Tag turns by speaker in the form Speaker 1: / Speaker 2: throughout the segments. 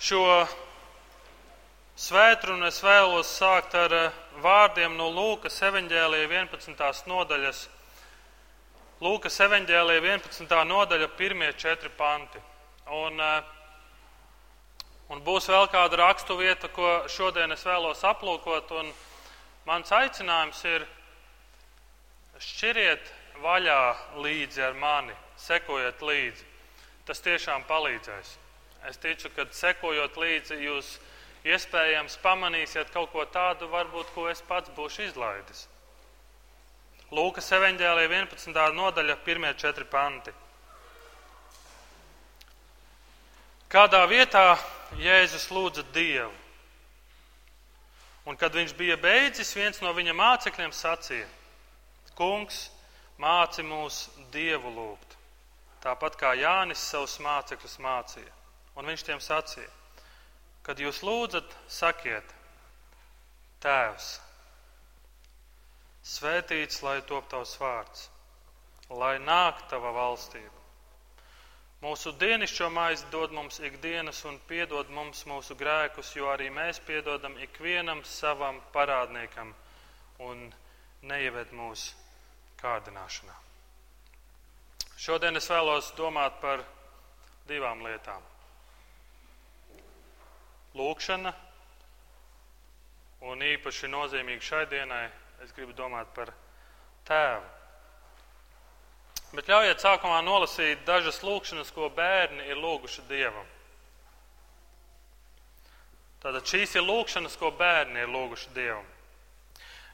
Speaker 1: Šo svētkrunu es vēlos sākt ar eh, vārdiem no Lūkas evanģēlīja 11. nodaļas. Lūkas evanģēlīja 11. nodaļa, pirmie četri panti. Un, eh, un būs vēl kāda rakstu vieta, ko šodien es vēlos aplūkot. Mans aicinājums ir šķiriet vaļā līdzi ar mani, sekojiet līdzi. Tas tiešām palīdzēs. Es ticu, ka sekojot līdzi, jūs iespējams pamanīsiet kaut ko tādu, varbūt, ko es pats būšu izlaidis. Lūkas evanģēlīja 11. nodaļa, pirmie četri panti. Kādā vietā Jēzus lūdza Dievu. Un, kad viņš bija beidzis, viens no viņa mācekļiem sacīja: Kungs, māci mūs Dievu lūgt, tāpat kā Jānis savus mācekļus mācīja. Un viņš tiem sacīja, kad jūs lūdzat, sakiet, Tēvs, svētīts lai top tavs vārds, lai nāk tava valstība. Mūsu dienascho maizi dod mums ikdienas un piedod mums mūsu grēkus, jo arī mēs piedodam ikvienam savam parādniekam un neieved mūsu kārdināšanā. Šodien es vēlos domāt par divām lietām lūkšana. Un īpaši nozīmīgi šai dienai es gribu domāt par tēvu. Bet ļaujiet sākumā nolasīt dažas lūkšanas, ko bērni ir lūguši Dievam. Tātad šīs ir lūkšanas, ko bērni ir lūguši Dievam.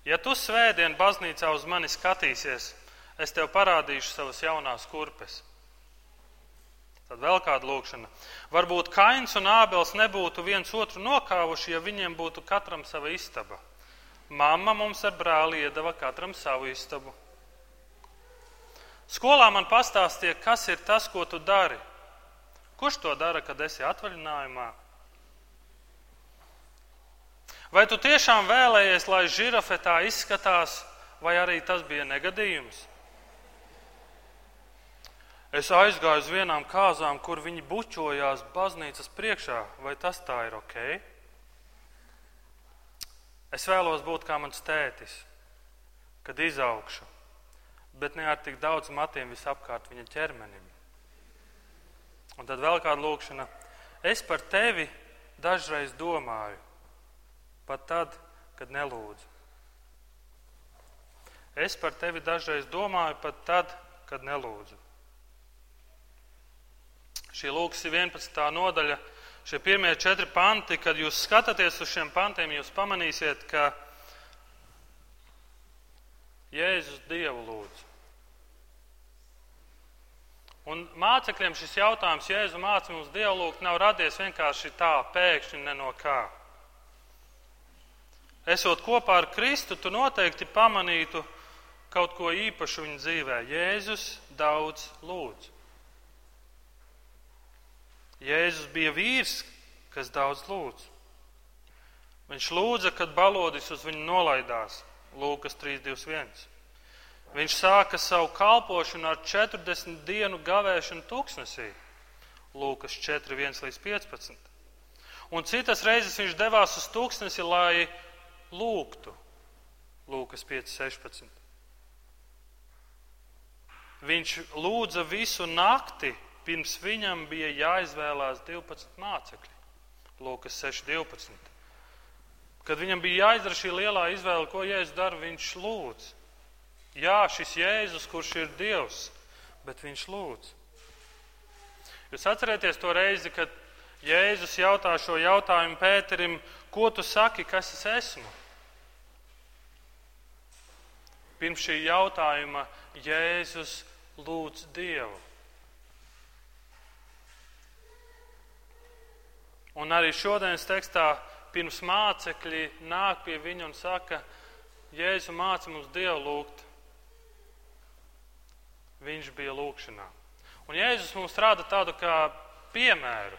Speaker 1: Ja tu svētdien baznīcā uz mani skatīsies, es tev parādīšu savas jaunās kurpes. Tad vēl kāda lūkšana. Varbūt Kains un Ābels nebūtu viens otru nokāvuši, ja viņiem būtu katram sava istaba. Mamma mums ar brāli iedeva katram savu istabu. Skolā man pastāstīja, kas ir tas, ko tu dari. Kurš to dara, kad esi atvaļinājumā? Vai tu tiešām vēlējies, lai žirafe tā izskatās, vai arī tas bija negadījums? Es aizgāju uz vienām kāzām, kur viņi bučojās baznīcas priekšā. Vai tas tā ir ok? Es vēlos būt kā mans tētis, kad izaugšu, bet ne ar tik daudz matiem visapkārt viņa ķermenim. Un tad vēl kāda lūkšana. Es par tevi dažreiz domāju, pat tad, kad nelūdzu. Es par tevi dažreiz domāju, pat tad, kad nelūdzu. Šī lūks ir 11. nodaļa, šie pirmie četri panti. Kad jūs skatāties uz šiem pantiem, jūs pamanīsiet, ka Jēzus Dievu lūdz. Un mācekļiem šis jautājums, Jēzu māca mums Dievu lūgt, nav radies vienkārši tā, pēkšņi ne no kā. Esot kopā ar Kristu, tu noteikti pamanītu kaut ko īpašu viņa dzīvē. Jēzus daudz lūdz. Jēzus bija vīrs, kas daudz lūdz. Viņš lūdza, kad balodis uz viņu nolaidās. Lūkas 3.21. Viņš sāka savu kalpošanu ar 40 dienu gavēšanu tūkstnesī. Lūkas 4.1 līdz 15. Un citas reizes viņš devās uz tūkstnesi, lai lūgtu. Lūkas 5.16. Viņš lūdza visu nakti pirms viņam bija jāizvēlās 12 mācekļi. Lūkas 6.12. Kad viņam bija jāizdara šī lielā izvēle, ko Jēzus dara, viņš lūdz. Jā, šis Jēzus, kurš ir Dievs, bet viņš lūdz. Jūs atcerieties to reizi, kad Jēzus jautā šo jautājumu Pēterim, ko tu saki, kas es esmu? Pirms šī jautājuma Jēzus lūdz Dievu. Un arī šodienas tekstā pirms mācekļi nāk pie viņa un saka, Jēzu māca mums Dievu lūgt. Viņš bija lūkšanā. Un Jēzus mums rāda tādu kā piemēru.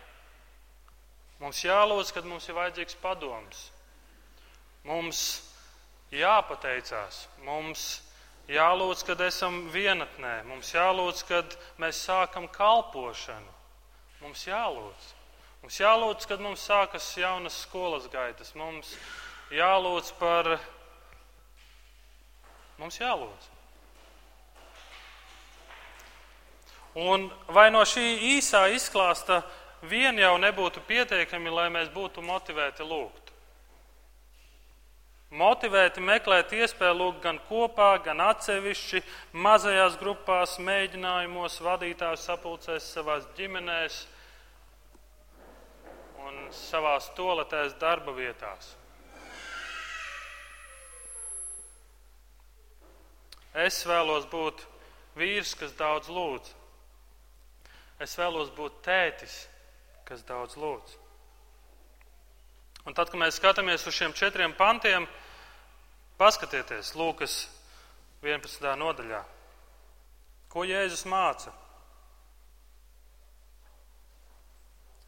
Speaker 1: Mums jālūdz, kad mums ir vajadzīgs padoms. Mums jāpateicās, mums jālūdz, kad esam vienatnē, mums jālūdz, kad mēs sākam kalpošanu. Mums jālūdz. Mums jālūdz, kad mums sākas jaunas skolas gaitas. Mums jālūdz par. Mums jālūdz. Un vai no šī īsā izklāsta vien jau nebūtu pietiekami, lai mēs būtu motivēti lūgt? Motivēti meklēt iespēju lūgt gan kopā, gan atsevišķi, mazajās grupās, mēģinājumos, vadītāju sapulcēs, savās ģimenēs un savās toletēs darba vietās. Es vēlos būt vīrs, kas daudz lūdz. Es vēlos būt tētis, kas daudz lūdz. Un tad, kad mēs skatāmies uz šiem četriem pantiem, paskatieties, Lūkas 11. nodaļā. Ko Jēzus māca?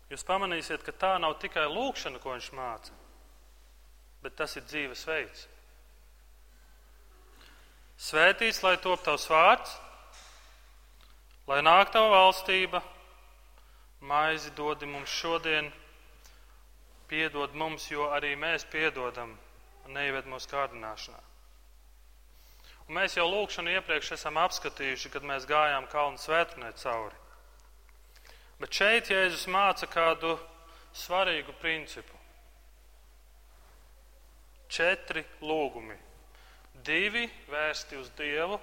Speaker 1: Jūs pamanīsiet, ka tā nav tikai lūkšana, ko viņš māca, bet tas ir dzīvesveids. Svētīts, lai top tavs vārds, Lai nāk tava valstība, maizi dodi mums šodien, piedod mums, jo arī mēs piedodam un neieved mūsu kārdināšanā. Un mēs jau lūkšanu iepriekš esam apskatījuši, kad mēs gājām kalnu svētdienē cauri. Bet šeit Jēzus māca kādu svarīgu principu. Četri lūgumi. Divi vērsti uz Dievu,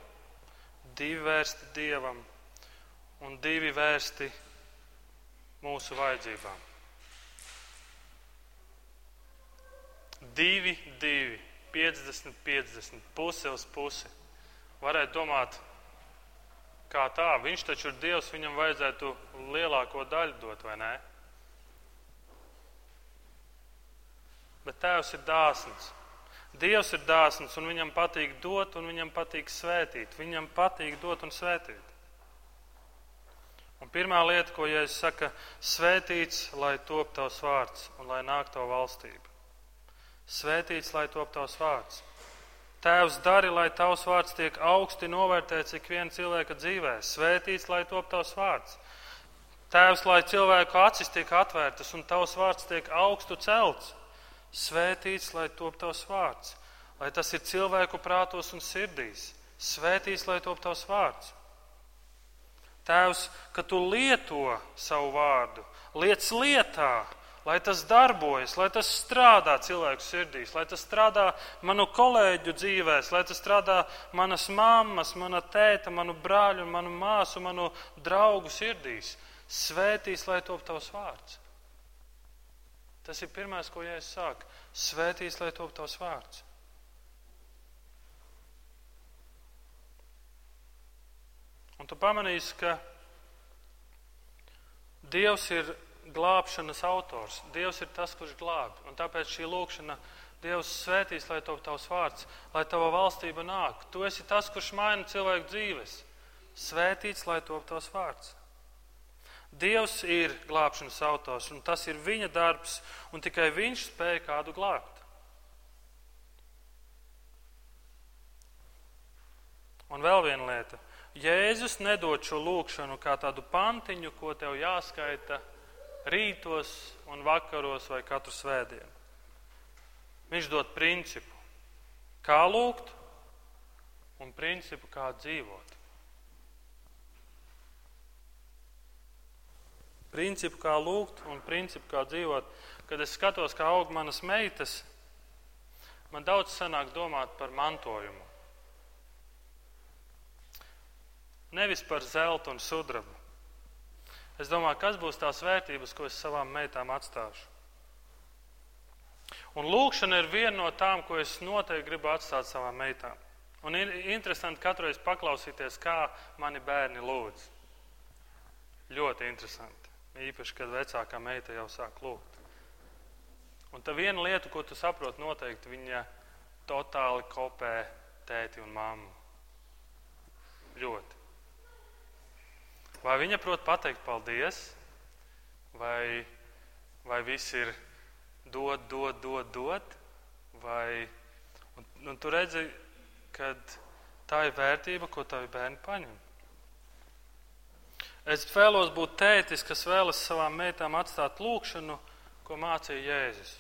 Speaker 1: divi vērsti Dievam un divi vērsti mūsu vajadzībām. Divi, divi, 50, 50, puse uz pusi. Varētu domāt, kā tā, viņš taču ir Dievs, viņam vajadzētu lielāko daļu dot, vai ne? Bet Tēvs ir dāsns. Dievs ir dāsns, un viņam patīk dot, un viņam patīk svētīt. Viņam patīk dot un svētīt. Un pirmā lieta, ko Jēzus saka, svētīts, lai top tavs vārds un lai nāk tava valstība. Svētīts, lai top tavs vārds. Tēvs, dari, lai tavs vārds tiek augsti novērtēts ik viena cilvēka dzīvē. Svētīts, lai top tavs vārds. Tēvs, lai cilvēku acis tiek atvērtas un tavs vārds tiek augstu celts. Svētīts, lai top tavs vārds. Lai tas ir cilvēku prātos un sirdīs. Svētīts, lai top tavs vārds. Tēvs, ka tu lieto savu vārdu, liec lietā, lai tas darbojas, lai tas strādā cilvēku sirdīs, lai tas strādā manu kolēģu dzīvēs, lai tas strādā manas mammas, mana tēta, manu brāļu, manu māsu, manu draugu sirdīs. Svētīs, lai top tavs vārds. Tas ir pirmais, ko Jēzus saka. Svētīs, lai top tavs vārds. Un tu pamanīsi, ka Dievs ir glābšanas autors. Dievs ir tas, kurš glāb. Un tāpēc šī lūkšana Dievs svētīs, lai top tavs vārds, lai tava valstība nāk. Tu esi tas, kurš maina cilvēku dzīves. Svētīts, lai top tavs vārds. Dievs ir glābšanas autors, un tas ir viņa darbs, un tikai viņš spēja kādu glābt. Un vēl viena lieta. Jēzus nedod šo lūkšanu kā tādu pantiņu, ko tev jāskaita rītos un vakaros vai katru svētdienu. Viņš dod principu, kā lūgt un principu, kā dzīvot. Principu, kā lūgt un principu, kā dzīvot. Kad es skatos, kā aug manas meitas, man daudz sanāk domāt par mantojumu. Nevis par zeltu un sudrabu. Es domāju, kas būs tās vērtības, ko es savām meitām atstāšu. Un lūkšana ir viena no tām, ko es noteikti gribu atstāt savām meitām. Un ir interesanti katru reizi paklausīties, kā mani bērni lūdz. Ļoti interesanti. Īpaši, kad vecākā meita jau sāk lūgt. Un tā viena lieta, ko tu saproti, noteikti viņa totāli kopē tēti un mammu. Ļoti. Vai viņa prot pateikt paldies, vai, vai viss ir dod, dod, dod, dod, vai un, un tu redzi, ka tā ir vērtība, ko tavi bērni paņem. Es vēlos būt tētis, kas vēlas savām meitām atstāt lūkšanu, ko mācīja Jēzus.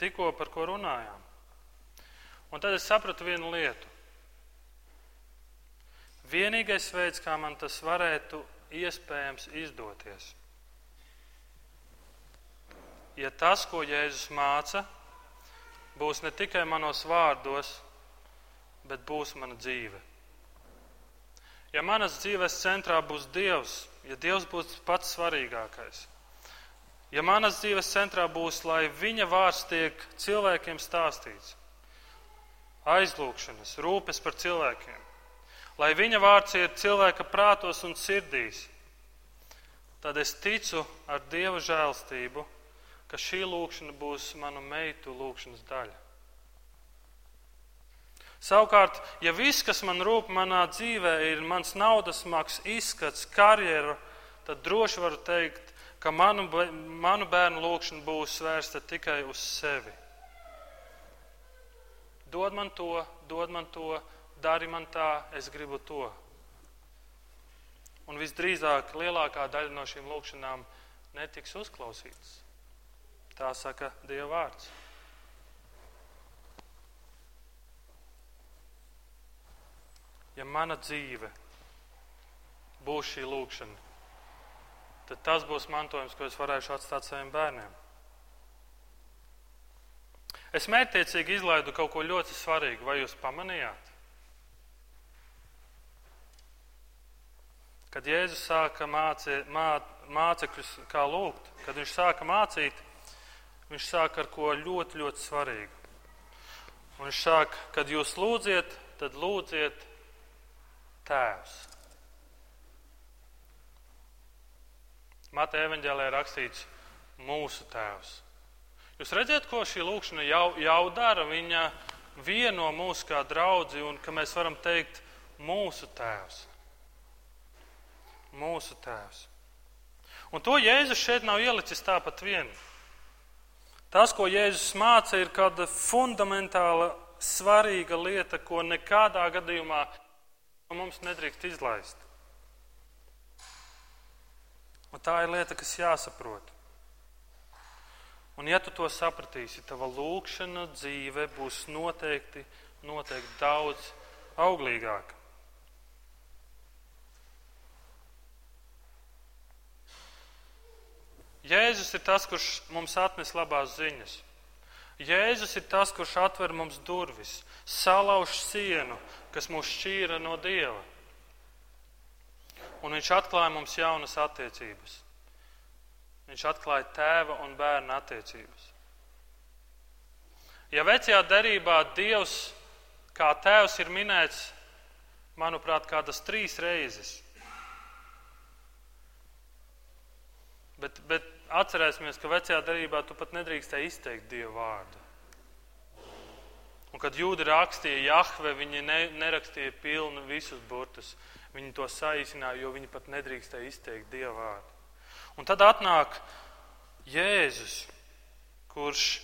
Speaker 1: Tikko par ko runājām. Un tad es sapratu vienu lietu. Vienīgais veids, kā man tas varētu iespējams izdoties, ja tas, ko Jēzus māca, būs ne tikai manos vārdos, bet būs mana dzīve. Ja manas dzīves centrā būs Dievs, ja Dievs būs pats svarīgākais, ja manas dzīves centrā būs, lai viņa vārds tiek cilvēkiem stāstīts, aizlūkšanas, rūpes par cilvēkiem, lai viņa vārds ir cilvēka prātos un sirdīs, tad es ticu ar Dieva žēlstību, ka šī lūkšana būs manu meitu lūkšanas daļa. Savukārt, ja viss, kas man rūp manā dzīvē, ir mans naudas maks, izskats, karjera, tad droši varu teikt, ka manu, manu bērnu lūkšana būs vērsta tikai uz sevi. Dod man to, dod man to, dari man tā, es gribu to. Un visdrīzāk lielākā daļa no šīm lūkšanām netiks uzklausītas. Tā saka Dieva vārds. ja mana dzīve būs šī lūkšana, tad tas būs mantojums, ko es varēšu atstāt saviem bērniem. Es mērķiecīgi izlaidu kaut ko ļoti svarīgu, vai jūs pamanījāt? Kad Jēzus sāka mācīt, mā, mācekļus, kā lūgt, kad viņš sāka mācīt, viņš sāka ar ko ļoti, ļoti svarīgu. Un viņš sāka, kad jūs lūdziet, tad lūdziet Tēvs. Mateja evanģēlē rakstīts mūsu Tēvs. Jūs redzat, ko šī lūkšana jau, jau dara? Viņa vieno mūs kā draudzi un ka mēs varam teikt mūsu Tēvs. Mūsu Tēvs. Un to Jēzus šeit nav ielicis tāpat vien. Tas, ko Jēzus māca, ir kāda fundamentāla, svarīga lieta, ko nekādā gadījumā mums nedrīkst izlaist. Un tā ir lieta, kas jāsaprot. Un ja tu to sapratīsi, tava lūkšana dzīve būs noteikti, noteikti daudz auglīgāka. Jēzus ir tas, kurš mums atnes labās ziņas. Jēzus ir tas, kurš atver mums durvis, salauž sienu, kas mūs šķīra no Dieva. Un viņš atklāja mums jaunas attiecības. Viņš atklāja tēva un bērna attiecības. Ja vecajā derībā Dievs kā tēvs ir minēts, manuprāt, kādas trīs reizes, bet, bet atcerēsimies, ka vecajā derībā tu pat nedrīkstēji izteikt Dievu vārdu. Un kad jūdi rakstīja Jahve, viņi ne, nerakstīja pilnu visus burtus. Viņi to saīsināja, jo viņi pat nedrīkstēja izteikt Dieva vārdu. Un tad atnāk Jēzus, kurš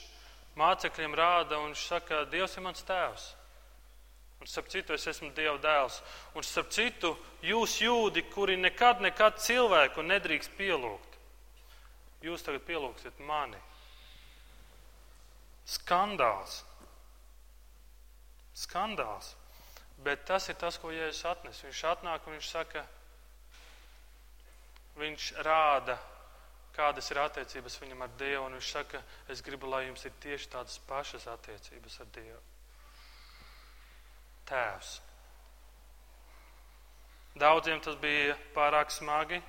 Speaker 1: mācekļiem rāda un viņš saka, Dievs ir mans tēvs. Un starp citu, es esmu Dieva dēls. Un starp citu, jūs jūdi, kuri nekad, nekad cilvēku nedrīkst pielūgt, jūs tagad pielūgsiet mani. Skandāls skandāls. Bet tas ir tas, ko Jēzus atnes. Viņš atnāk un viņš saka, viņš rāda, kādas ir attiecības viņam ar Dievu. Viņš saka, es gribu, lai jums ir tieši tādas pašas attiecības ar Dievu. Tēvs. Daudziem tas bija pārāk smagi,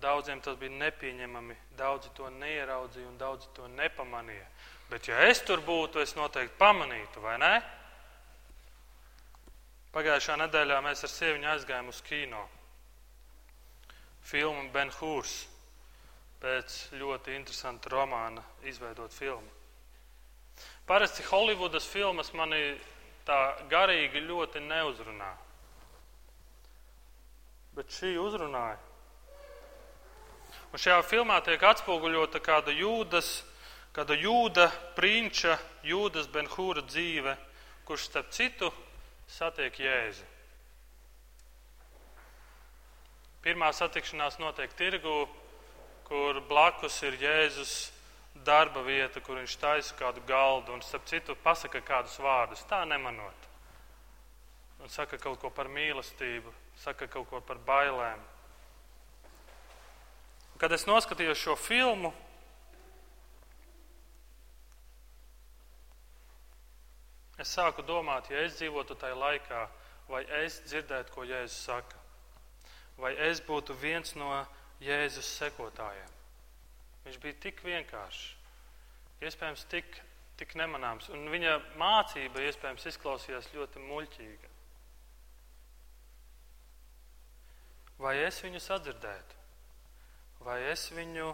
Speaker 1: daudziem tas bija nepieņemami, daudzi to neieraudzīja un daudzi to nepamanīja. Bet, ja es tur būtu, es noteikti pamanītu, vai ne? Pagājušā nedēļā mēs ar sieviņu aizgājām uz kino. Filmu Ben Hūrs pēc ļoti interesanta romāna izveidot filmu. Parasti Holivudas filmas mani tā garīgi ļoti neuzrunā. Bet šī uzrunāja. Un šajā filmā tiek atspoguļota kāda jūdas, kāda jūda prinča, jūdas Benhūra dzīve, kurš starp citu satiek Jēzu. Pirmā satikšanās notiek tirgū, kur blakus ir Jēzus darba vieta, kur viņš taisa kādu galdu un, starp citu, pasaka kādus vārdus, tā nemanot. Un saka kaut ko par mīlestību, saka kaut ko par bailēm. Kad es noskatījos šo filmu, es sāku domāt, ja es dzīvotu tajā laikā, vai es dzirdētu, ko Jēzus saka, vai es būtu viens no Jēzus sekotājiem. Viņš bija tik vienkāršs, iespējams, tik, tik nemanāms, un viņa mācība iespējams izklausījās ļoti muļķīga. Vai es viņu sadzirdētu, vai es viņu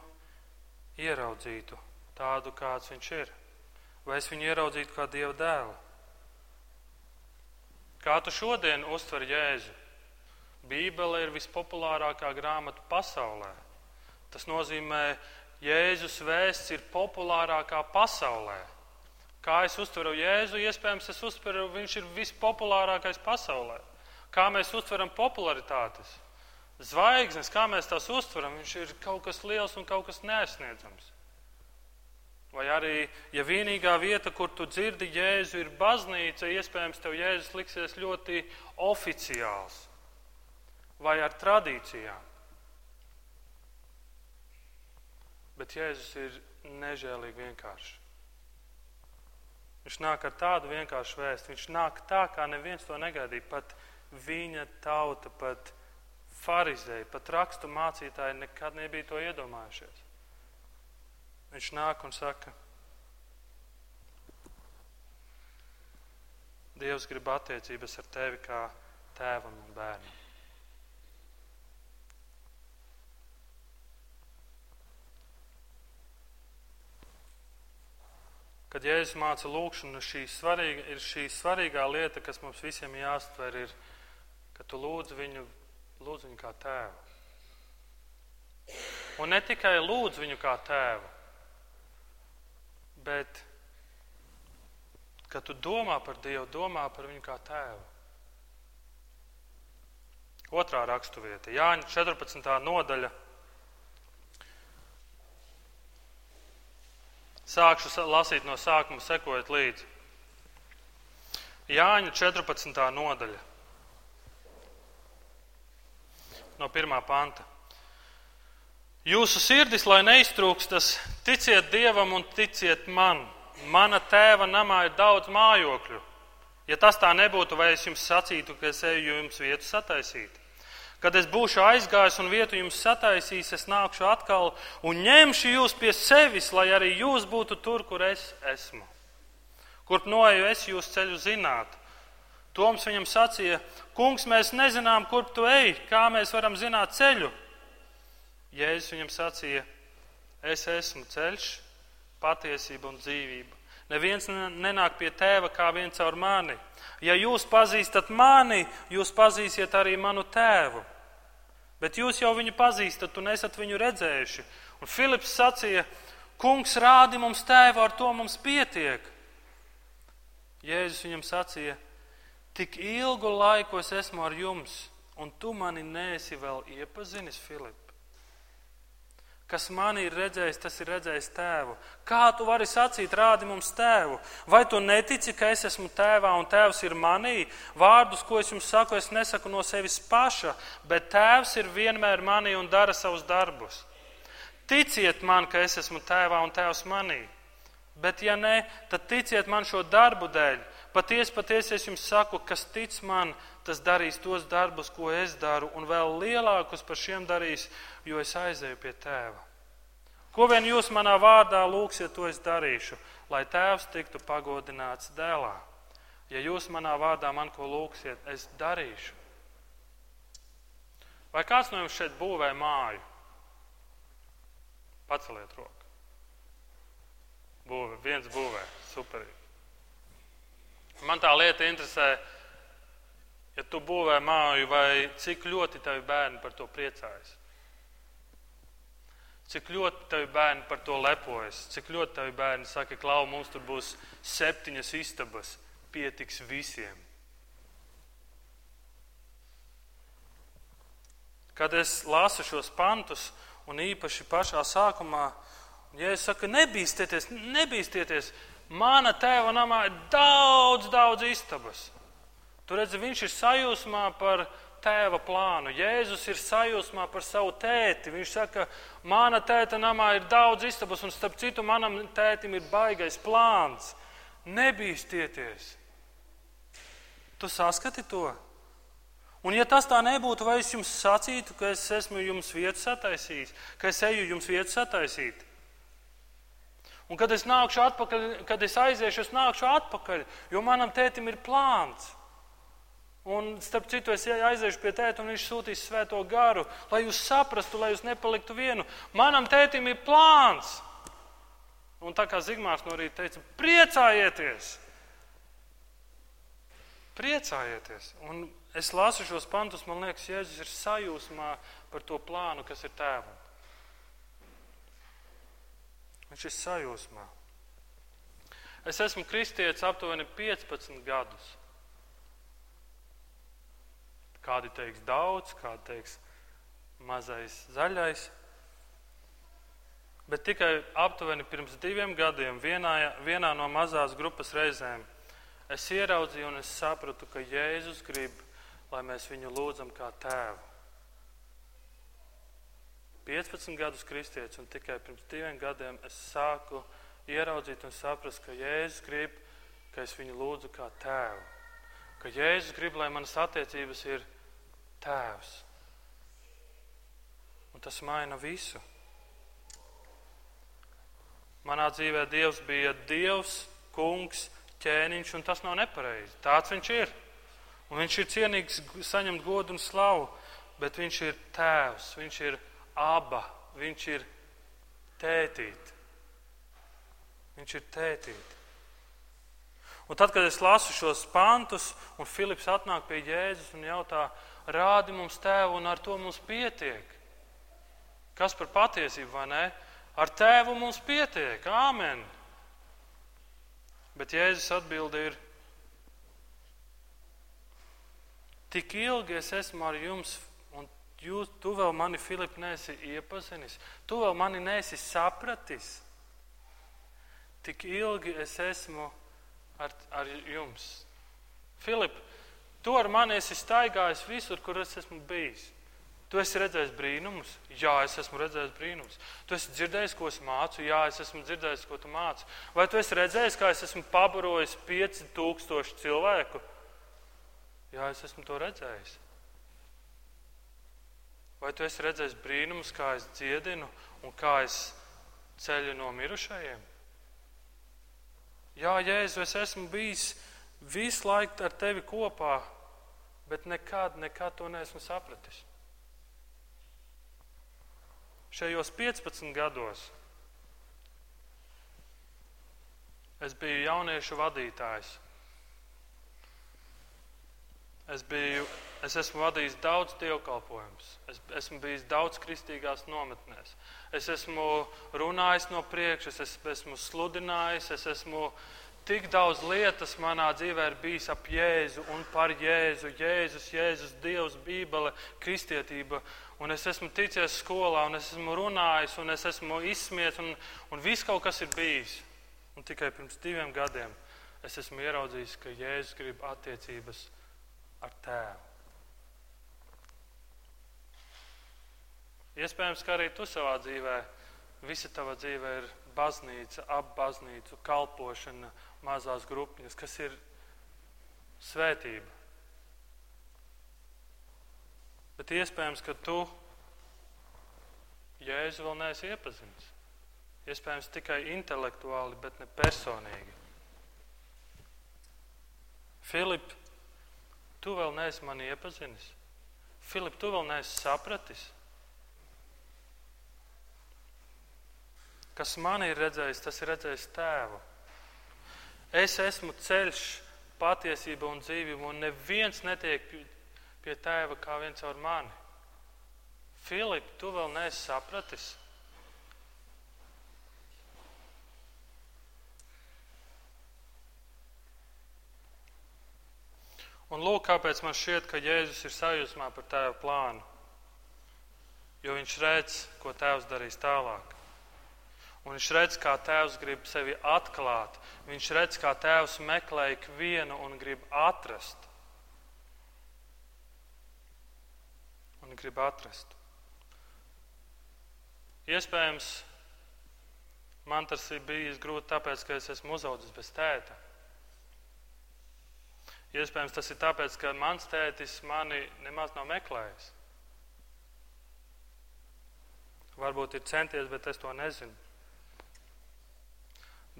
Speaker 1: ieraudzītu tādu, kāds viņš ir, vai es viņu ieraudzītu kā Dieva dēlu? Kā tu šodien uztver Jēzu? Bībele ir vispopulārākā grāmata pasaulē. Tas nozīmē, Jēzus vēsts ir populārākā pasaulē. Kā es uztveru Jēzu, iespējams, es uztveru, viņš ir vispopulārākais pasaulē. Kā mēs uztveram popularitātes? Zvaigznes, kā mēs tās uztveram, viņš ir kaut kas liels un kaut kas neaizsniedzams. Vai arī, ja vienīgā vieta, kur tu dzirdi Jēzu, ir baznīca, iespējams, tev Jēzus liksies ļoti oficiāls vai ar tradīcijām. Bet Jēzus ir nežēlīgi vienkāršs. Viņš nāk ar tādu vienkāršu vēstu. Viņš nāk tā, kā neviens to negaidīja. Pat viņa tauta, pat farizēji, pat rakstu mācītāji nekad nebija to iedomājušies. Viņš nāk un saka, Dievs grib attiecības ar tevi kā tēvam un bērnam. Kad Jēzus māca lūgšanu, šī svarīga, ir šī svarīgā lieta, kas mums visiem jāstver, ir, ka tu lūdz viņu, lūdz viņu kā tēvu. Un ne tikai lūdz viņu kā tēvu, bet, kad tu domā par Dievu, domā par viņu kā tēvu. Otrā raksturvieta, Jāņa 14. nodaļa. Sākšu lasīt no sākuma, sekojot līdzi. Jāņa 14. nodaļa. No pirmā panta. Jūsu sirdis, lai neiztrūkstas, ticiet Dievam un ticiet man. Mana tēva namā ir daudz mājokļu. Ja tas tā nebūtu, vai es jums sacītu, ka es eju jums vietu sataisīt? Kad es būšu aizgājis un vietu jums sataisījis, es nākšu atkal un ņemšu jūs pie sevis, lai arī jūs būtu tur, kur es esmu. Kurp noeju es jūs ceļu zināt. Toms viņam sacīja, kungs, mēs nezinām, kurp tu ej, kā mēs varam zināt ceļu. Jēzus viņam sacīja, es esmu ceļš, patiesība un dzīvība. Neviens nenāk pie tēva kā viens caur mani. Ja jūs pazīstat mani, jūs pazīsiet arī manu tēvu. Bet jūs jau viņu pazīstat un esat viņu redzējuši. Un Filips sacīja, kungs rādi mums tēvu, ar to mums pietiek. Jēzus viņam sacīja, tik ilgu laiku es esmu ar jums, un tu mani neesi vēl iepazinis, Filip. Kas manī ir redzējis, tas ir redzējis tēvu. Kā tu vari sacīt, rādi mums tēvu? Vai tu netici, ka es esmu tēvā un tēvs ir manī? Vārdus, ko es jums saku, es nesaku no sevis paša, bet tēvs ir vienmēr manī un dara savus darbus. Ticiet man, ka es esmu tēvā un tēvs manī. Bet, ja nē, tad ticiet man šo darbu dēļ. Patiesi, patiesi es jums saku, kas tic man, tas darīs tos darbus, ko es daru, un vēl lielākus par šiem darīs, jo es aizēju pie tēva. Ko vien jūs manā vārdā lūgsiet, to es darīšu, lai tēvs tiktu pagodināts dēlā. Ja jūs manā vārdā man ko lūgsiet, es darīšu. Vai kāds no jums šeit būvē māju? Paceliet roku. Būvē, viens būvē, superīgi. Man tā lieta interesē, ja tu būvē māju, vai cik ļoti tavi bērni par to priecājas. Cik ļoti tavi bērni par to lepojas, cik ļoti tavi bērni saka, klau, mums tur būs septiņas istabas, pietiks visiem. kad es lasu šos pantus, un īpaši pašā sākumā, ja es saku, nebīsties, nebīsties, mana tēva namā ir daudz, daudz istabas. Tur redz, viņš ir sajūsmā par tēva plānu. Jēzus ir sajūsmā par savu tēti. Viņš saka, mana tēta namā ir daudz istabas, un starp citu manam tētim ir baigais plāns. Nebīsties! Tu saskati to? Un, ja tas tā nebūtu, vai es jums sacītu, ka es esmu jums vietu sataisījis, ka es eju jums vietu sataisīt? Un, kad es nākšu atpakaļ, kad es aiziešu, es nākšu atpakaļ, jo manam tētim ir plāns. Un, starp citu, es aiziešu pie tēta, un viņš sūtīs svēto garu, lai jūs saprastu, lai jūs nepaliktu vienu. Manam tētim ir plāns. Un tā kā Zigmārs no rīta teica, priecājieties! Priecājieties! Un es lasu šos pantus, man liekas, Jēzus ir sajūsmā par to plānu, kas ir tēvam. Viņš ir sajūsmā. Es esmu kristietis aptuveni 15 gadus. Kādi teiks daudz, kādi teiks mazais zaļais. Bet tikai aptuveni pirms diviem gadiem vienā, vienā no mazās grupas reizēm es ieraudzīju un es sapratu, ka Jēzus grib lai mēs viņu lūdzam kā tēvu. 15 gadus kristietis, un tikai pirms diviem gadiem es sāku ieraudzīt un saprast, ka Jēzus grib, ka es viņu lūdzu kā tēvu. Ka Jēzus grib, lai manas attiecības ir tēvs. Un tas maina visu. Manā dzīvē Dievs bija Dievs, kungs, ķēniņš, un tas nav nepareizi. Tāds viņš ir. Un viņš ir cienīgs saņemt godu un slavu, bet viņš ir tēvs, viņš ir aba, viņš ir tētīt. Viņš ir tētīt. Un tad, kad es lasu šos pantus, un Filips atnāk pie Jēzus un jautā, rādi mums tēvu, un ar to mums pietiek. Kas par patiesību, vai ne? Ar tēvu mums pietiek, āmen. Bet Jēzus atbildi ir, Tik ilgi es esmu ar jums, jūs, tu vēl mani, Filip, nesi iepazinis, tu vēl mani nesi sapratis. Tik ilgi es esmu ar, ar jums. Filip, tu ar mani esi staigājis visur, kur es esmu bijis. Tu esi redzējis brīnumus? Jā, es esmu redzējis brīnumus. Tu esi dzirdējis, ko es mācu? Jā, es esmu dzirdējis, ko tu māci. Vai tu esi redzējis, kā es esmu pabarojis 5000 cilvēku? Jā, es esmu to redzējis. Vai tu esi redzējis brīnumus, kā es dziedinu un kā es ceļu no mirušajiem? Jā, Jēzu, es esmu bijis visu laiku ar tevi kopā, bet nekad, nekad to neesmu sapratis. Šajos 15 gados es biju jauniešu vadītājs. Es, biju, es esmu vadījis daudz dievkalpojumus, es esmu bijis daudz kristīgās nometnēs, es esmu runājis no priekšas, es esmu sludinājis, es esmu tik daudz lietas manā dzīvē ir bijis ap Jēzu un par Jēzu, Jēzus, Jēzus, Dievs, Bībele, kristietība. Un es esmu ticies skolā, un es esmu runājis, un es esmu izsmiets, un, un viss kaut kas ir bijis. Un tikai pirms diviem gadiem es esmu ieraudzījis, ka Jēzus grib attiecības ar tēvu. Iespējams, ka arī tu savā dzīvē, visa tava dzīve ir baznīca, ap baznīcu, kalpošana, mazās grupiņas, kas ir svētība. Bet iespējams, ka tu Jēzu vēl neesi iepazinis. Iespējams, tikai intelektuāli, bet ne personīgi. Filips Tu vēl neesi mani iepazinis. Filip, tu vēl neesi sapratis. Kas man ir redzējis, tas ir redzējis tēvu. Es esmu ceļš, patiesība un dzīvība, un neviens netiek pie tēva kā viens ar mani. Filip, tu vēl neesi sapratis. Un lūk, kāpēc man šķiet, ka Jēzus ir sajūsmā par tēva plānu. jo viņš redz, ko tēvs darīs tālāk. Un viņš redz, kā tēvs grib sevi atklāt. Viņš redz, kā tēvs meklē ikvienu un grib atrast. Un grib atrast. Iespējams, man tas ir bijis grūti tāpēc, ka es esmu uzaugusi bez tēta. Iespējams, tas ir tāpēc, ka mans tētis mani nemaz nav meklējis. Varbūt ir centies, bet es to nezinu.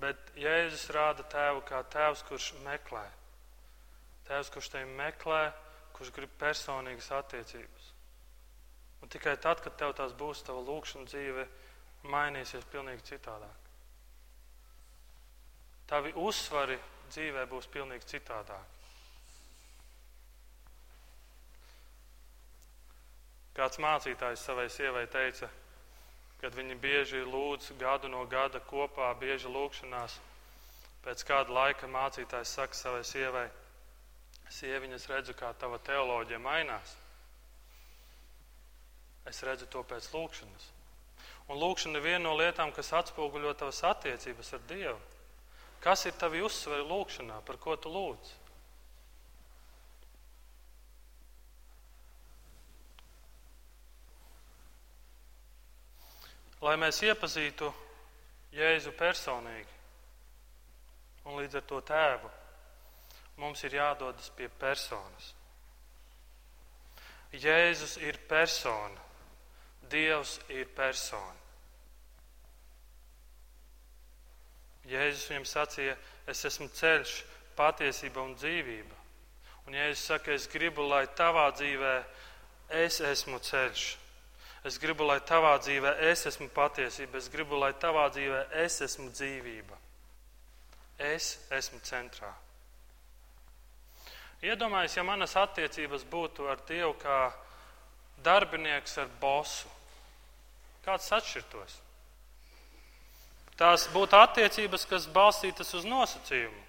Speaker 1: Bet Jēzus rāda tēvu kā tēvs, kurš meklē. Tēvs, kurš tevi meklē, kurš grib personīgas attiecības. Un tikai tad, kad tev tās būs, tava lūkšana dzīve mainīsies pilnīgi citādāk. Tavi uzsvari dzīvē būs pilnīgi citādāk. Kāds mācītājs savai sievai teica, kad viņi bieži lūdz gadu no gada kopā, bieži lūkšanās. Pēc kāda laika mācītājs saka savai sievai, sieviņa, es redzu, kā tava teoloģija mainās. Es redzu to pēc lūkšanas. Un lūkšana ir viena no lietām, kas atspoguļo tavas attiecības ar Dievu. Kas ir tavi uzsveri lūkšanā, par ko tu lūdz? Lai mēs iepazītu Jēzu personīgi un līdz ar to tēvu, mums ir jādodas pie personas. Jēzus ir persona, Dievs ir persona. Jēzus viņam sacīja, es esmu ceļš, patiesība un dzīvība. Un Jēzus saka, es gribu, lai tavā dzīvē es esmu ceļš, Es gribu, lai tavā dzīvē es esmu patiesība. Es gribu, lai tavā dzīvē es esmu dzīvība. Es esmu centrā. Iedomājieties, ja manas attiecības būtu ar Dievu kā darbinieks ar bosu. Kāds atšķirtos? Tās būtu attiecības, kas balstītas uz nosacījumu.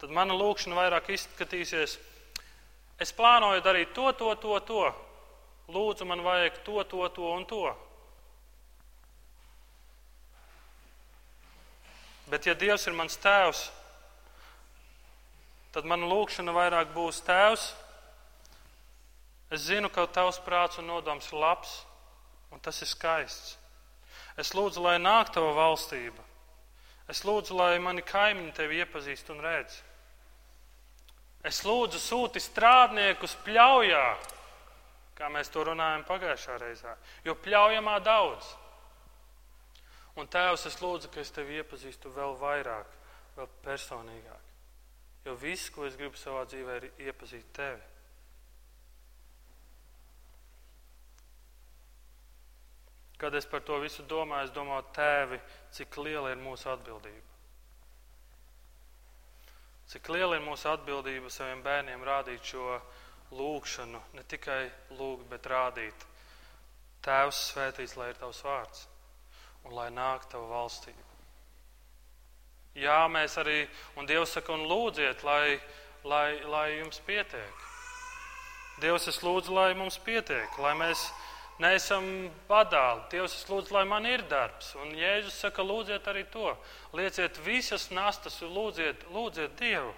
Speaker 1: Tad mana lūkšana vairāk izskatīsies, es plānoju darīt to, to, to, to lūdzu, man vajag to, to, to un to. Bet, ja Dievs ir mans tēvs, tad mana lūkšana vairāk būs tēvs. Es zinu, ka tavs prāts un nodoms ir labs, un tas ir skaists. Es lūdzu, lai nāk tava valstība. Es lūdzu, lai mani kaimiņi tevi iepazīst un redz. Es lūdzu, sūti strādniekus pļaujā, kā mēs to runājam pagājušā reizē. Jo pļaujamā daudz. Un Tēvs, es lūdzu, ka es tevi iepazīstu vēl vairāk, vēl personīgāk. Jo viss, ko es gribu savā dzīvē, ir iepazīt tevi. Kad es par to visu domāju, es domāju, tēvi, cik liela ir mūsu atbildība. Cik liela ir mūsu atbildība saviem bērniem rādīt šo lūgšanu, ne tikai lūgt, bet rādīt. Tēvs svētīts, lai ir tavs vārds un lai nāk tava valstība. Jā, mēs arī, un Dievs saka, un lūdziet, lai, lai, lai jums pietiek. Dievs, es lūdzu, lai mums pietiek, lai mēs neesam badāli. Dievs, es lūdzu, lai man ir darbs. Un Jēzus saka, lūdziet arī to. Lieciet visas nastas un lūdziet, lūdziet Dievu.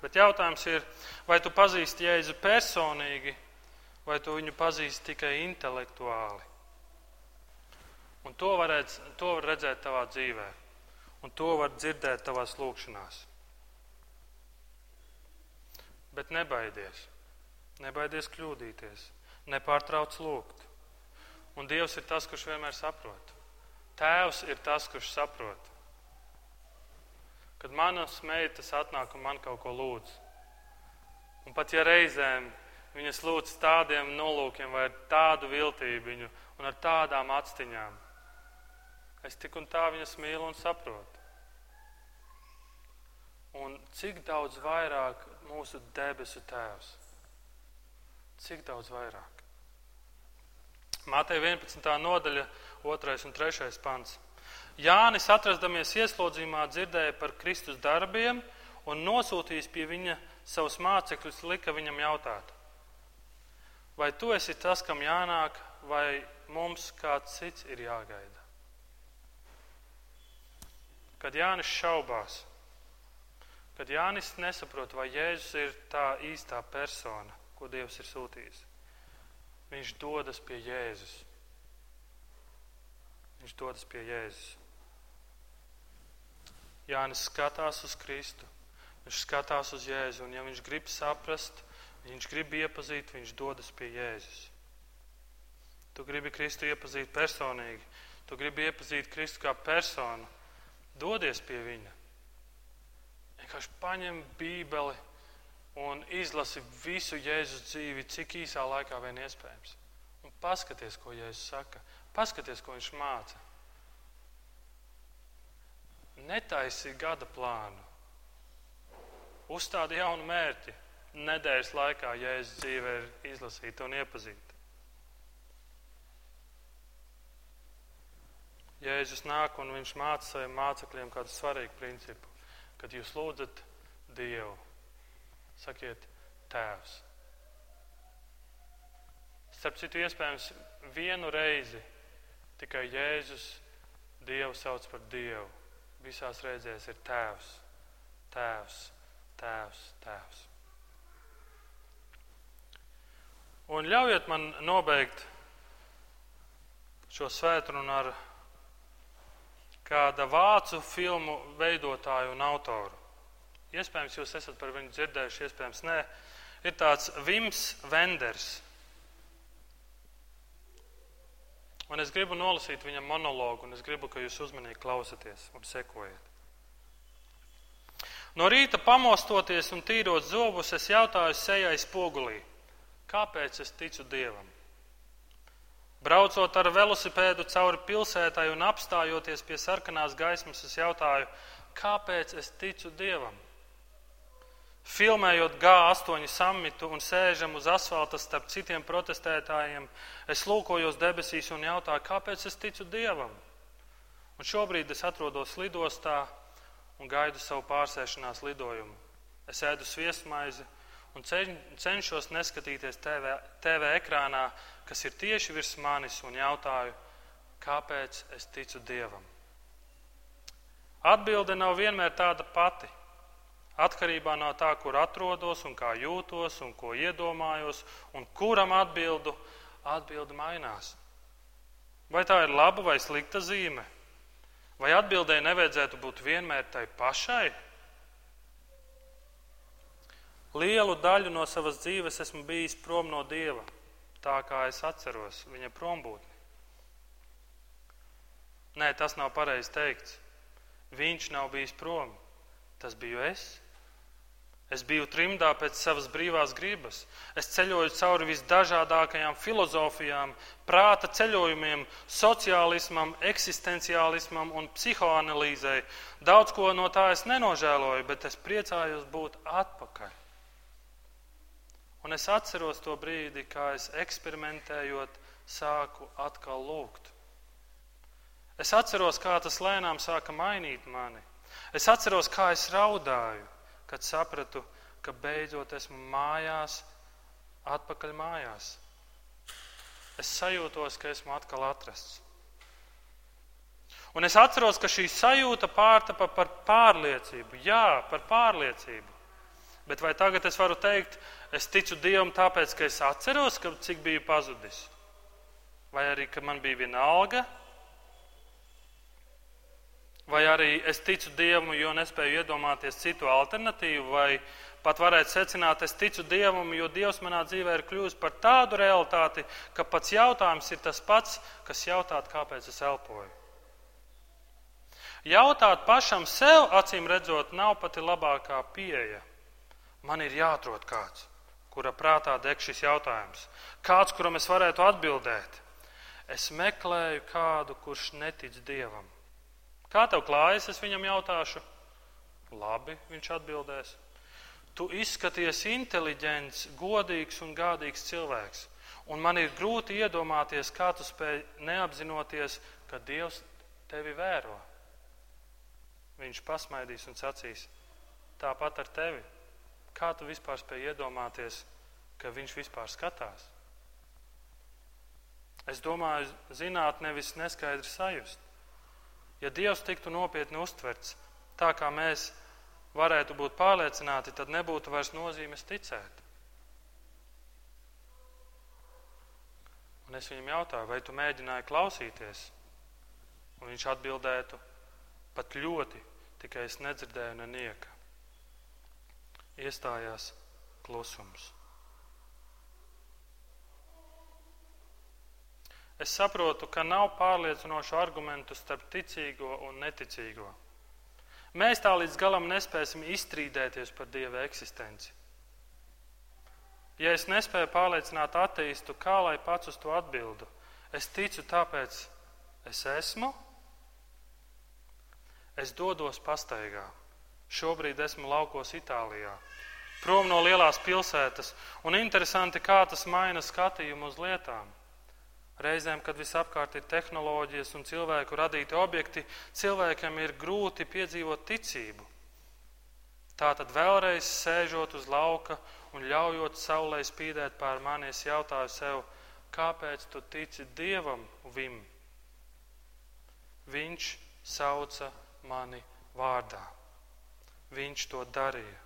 Speaker 1: Bet jautājums ir, vai tu pazīsti Jēzu personīgi, vai tu viņu pazīsti tikai intelektuāli. Un to var, redz, to var redzēt tavā dzīvē, un to var dzirdēt tavās lūkšanās. Bet nebaidies, nebaidies kļūdīties, nepārtrauc lūgt. Un Dievs ir tas, kurš vienmēr saprot. Tēvs ir tas, kurš saprot. Kad manas meitas atnāk un man kaut ko lūdz. Un pat ja reizēm viņas lūdz tādiem nolūkiem vai ar tādu viltību un ar tādām atstiņām, es tik un tā viņas mīlu un saprotu. Un cik daudz vairāk mūsu debesu tēvs? Cik daudz vairāk? Mātei 11. nodaļa, 2. un 3. pants. Jānis, atradamies ieslodzījumā, dzirdēja par Kristus darbiem un nosūtījis pie viņa savus mācekļus, lika viņam jautāt: vai tu esi tas, kam jānāk, vai mums kāds cits ir jāgaida? Kad Jānis šaubās, kad Jānis nesaprot, vai Jēzus ir tā īstā persona, ko Dievs ir sūtījis, viņš dodas pie Jēzus. Viņš dodas pie Jēzus. Jānis skatās uz Kristu, viņš skatās uz Jēzu, un ja viņš grib saprast, viņš grib iepazīt, viņš dodas pie Jēzus. Tu gribi Kristu iepazīt personīgi, tu gribi iepazīt Kristu kā personu, dodies pie viņa. Vienkārši paņem Bībeli un izlasi visu Jēzus dzīvi, cik īsā laikā vien iespējams. Un paskaties, ko Jēzus saka, paskaties, ko viņš māca. Netaisi gada plānu, uzstādi jaunu mērķi. Nedēļas laikā Jēzus dzīve ir izlasīta un iepazīta. Jēzus nāk un viņš māca saviem mācekļiem kādu svarīgu principu. Kad jūs lūdzat Dievu, sakiet, Tēvs. Starp citu, iespējams, vienu reizi tikai Jēzus Dievu sauc par Dievu. Visās reizēs ir Tēvs, Tēvs, Tēvs, Tēvs. Un ļaujiet man nobeigt šo svētdienu ar kāda vācu filmu veidotāju un autoru. Iespējams, jūs esat par viņu dzirdējuši, iespējams, nē. Ir tāds Vims Venders. Un es gribu nolasīt viņam monologu, un es gribu, ka jūs uzmanīgi klausaties un sekojiet. No rīta pamostoties un tīrot zobus, es jautāju sejai spogulī, kāpēc es ticu Dievam? Braucot ar velosipēdu cauri pilsētai un apstājoties pie sarkanās gaismas, es jautāju, kāpēc es ticu Dievam? Filmējot G8 samitu un sēžam uz asfalta starp citiem protestētājiem, es lūkojos debesīs un jautāju, kāpēc es ticu Dievam? Un šobrīd es atrodos lidostā un gaidu savu pārsēšanās lidojumu. Es ēdu sviestmaizi un cenšos neskatīties TV, TV ekrānā, kas ir tieši virs manis, un jautāju, kāpēc es ticu Dievam. Atbilde nav vienmēr tāda pati. Atkarībā no tā, kur atrodos, un kā jūtos, un ko iedomājos, un kuram atbildu, atbilde mainās. Vai tā ir laba vai slikta zīme? Vai atbildēji nevajadzētu būt vienmēr tai pašai? Lielu daļu no savas dzīves esmu bijis prom no Dieva tā kā es atceros viņa prombūtni. Nē, tas nav pareizi teikts. Viņš nav bijis prom. Tas biju es. Es biju trimdā pēc savas brīvās gribas. Es ceļoju cauri visdažādākajām filozofijām, prāta ceļojumiem, sociālismam, eksistenciālismam un psihoanalīzei. Daudz ko no tā es nenožēloju, bet es priecājos būt atpakaļ. Un es atceros to brīdi, kā es eksperimentējot, sāku atkal lūgt. Es atceros, kā tas lēnām sāka mainīt mani. Es atceros, kā es raudāju, kad sapratu, ka beidzot esmu mājās, atpakaļ mājās. Es sajūtos, ka esmu atkal atrasts. Un es atceros, ka šī sajūta pārtapa par pārliecību. Jā, par pārliecību. Bet vai tagad es varu teikt, es ticu Dievam tāpēc, ka es atceros, ka cik biju pazudis? Vai arī, ka man bija viena alga? Vai arī es ticu Dievam, jo nespēju iedomāties citu alternatīvu, vai pat varētu secināt, es ticu Dievam, jo Dievs manā dzīvē ir kļuvis par tādu realitāti, ka pats jautājums ir tas pats, kas jautāt, kāpēc es elpoju. Jautāt pašam sev, acīm redzot, nav pati labākā pieeja. Man ir jāatrod kāds, kura prātā deg šis jautājums. Kāds, kuram es varētu atbildēt. Es meklēju kādu, kurš netic dievam. Kā tev klājas, es viņam jautāšu? Labi, viņš atbildēs. Tu izskaties inteliģents, godīgs un gādīgs cilvēks. Un man ir grūti iedomāties, kā tu spēj neapzinoties, ka Dievs tevi vēro. Viņš pasmaidīs un sacīs, tāpat ar tevi Kā tu vispār spēj iedomāties, ka viņš vispār skatās? Es domāju, zināt, nevis neskaidri sajust. Ja Dievs tiktu nopietni uztverts, tā kā mēs varētu būt pārliecināti, tad nebūtu vairs nozīmes ticēt. Un es viņam jautāju, vai tu mēģināji klausīties? Un viņš atbildētu, pat ļoti, tikai es nedzirdēju nenieka. Iestājās klusums. Es saprotu, ka nav pārliecinošu argumentu starp ticīgo un neticīgo. Mēs tā līdz galam nespēsim izstrīdēties par Dieva eksistenci. Ja es nespēju pārliecināt ateistu, kā lai pats uz to atbildu? Es ticu, tāpēc es esmu. Es dodos pastaigā. Šobrīd esmu laukos Itālijā, prom no lielās pilsētas, un interesanti, kā tas maina skatījumu uz lietām. Reizēm, kad visapkārt ir tehnoloģijas un cilvēku radīti objekti, cilvēkam ir grūti piedzīvot ticību. Tā tad vēlreiz sēžot uz lauka un ļaujot saulē spīdēt pār mani, es jautāju sev, kāpēc tu tici Dievam, Vim? Viņš sauca mani vārdā. Viņš to darīja.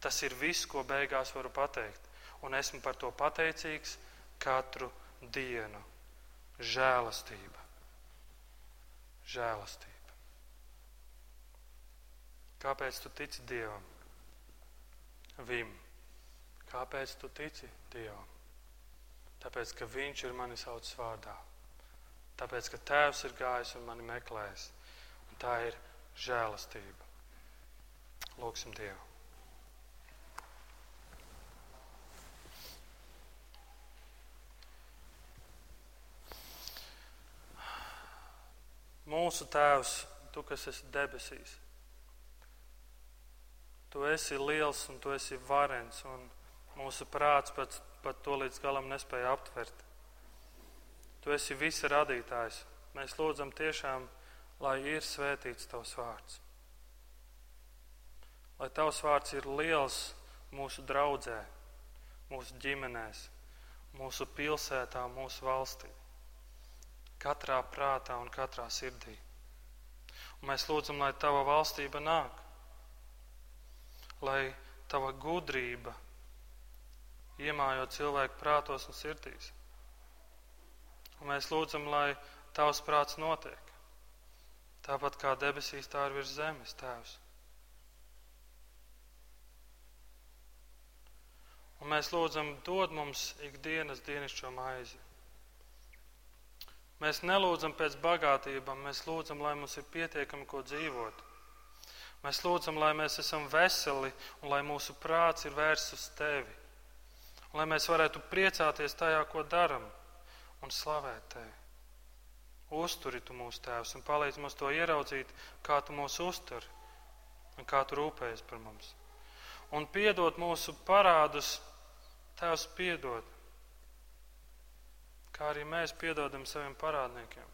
Speaker 1: Tas ir viss, ko beigās varu pateikt, un esmu par to pateicīgs katru dienu. Žēlastība. Žēlastība. Kāpēc tu tici Dievam? Vim. Kāpēc tu tici Dievam? Tāpēc, ka Viņš ir mani saucis vārdā. Tāpēc, ka Tēvs ir gājis un mani meklējis. Un tā ir žēlastība. Lūksim Dievu. Mūsu Tēvs, Tu, kas esi debesīs, Tu esi liels un Tu esi varens, un mūsu prāts pat, pat to līdz galam nespēja aptvert. Tu esi visa radītājs. Mēs lūdzam tiešām, lai ir svētīts Tavs vārds. Lai Tavs vārds ir liels mūsu draudzē, mūsu ģimenēs, mūsu pilsētā, mūsu valstī katrā prātā un katrā sirdī. Un mēs lūdzam, lai tava valstība nāk, lai tava gudrība iemājo cilvēku prātos un sirdīs. Un mēs lūdzam, lai tavs prāts notiek. Tāpat kā debesīs, tā ir virs zemes, Tēvs. Un mēs lūdzam, dod mums ikdienas dienascho maizi. Mēs nelūdzam pēc bagātībām, mēs lūdzam, lai mums ir pietiekami ko dzīvot. Mēs lūdzam, lai mēs esam veseli un lai mūsu prāts ir vērsts uz tevi. Un lai mēs varētu priecāties tajā, ko darām un slavēt tevi. Uzturi tu mūsu tēvs un palīdz mums to ieraudzīt, kā tu mūs uzturi un kā tu rūpējies par mums. Un piedot mūsu parādus, Tēvs piedod kā arī mēs piedodam saviem parādniekiem.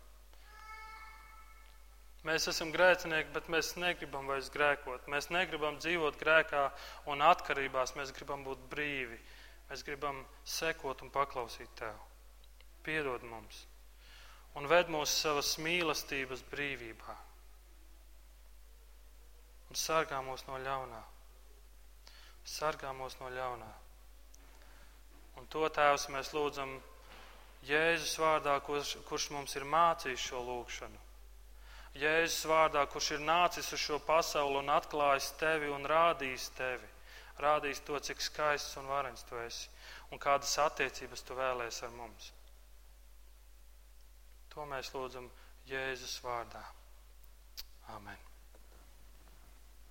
Speaker 1: Mēs esam grēcinieki, bet mēs negribam vairs grēkot. Mēs negribam dzīvot grēkā un atkarībās. Mēs gribam būt brīvi. Mēs gribam sekot un paklausīt Tev. Piedod mums un ved mūsu savas mīlestības brīvībā. Un sargā mūs no ļaunā. Sargā mūs no ļaunā. Un to Tēvs mēs lūdzam Jēzus vārdā, kurš, kurš mums ir mācījis šo lūgšanu. Jēzus vārdā, kurš ir nācis uz šo pasauli un atklājis tevi un rādījis tevi, rādījis to, cik skaists un varens tu esi un kādas attiecības tu vēlēsies ar mums. To mēs lūdzam Jēzus vārdā. Amen.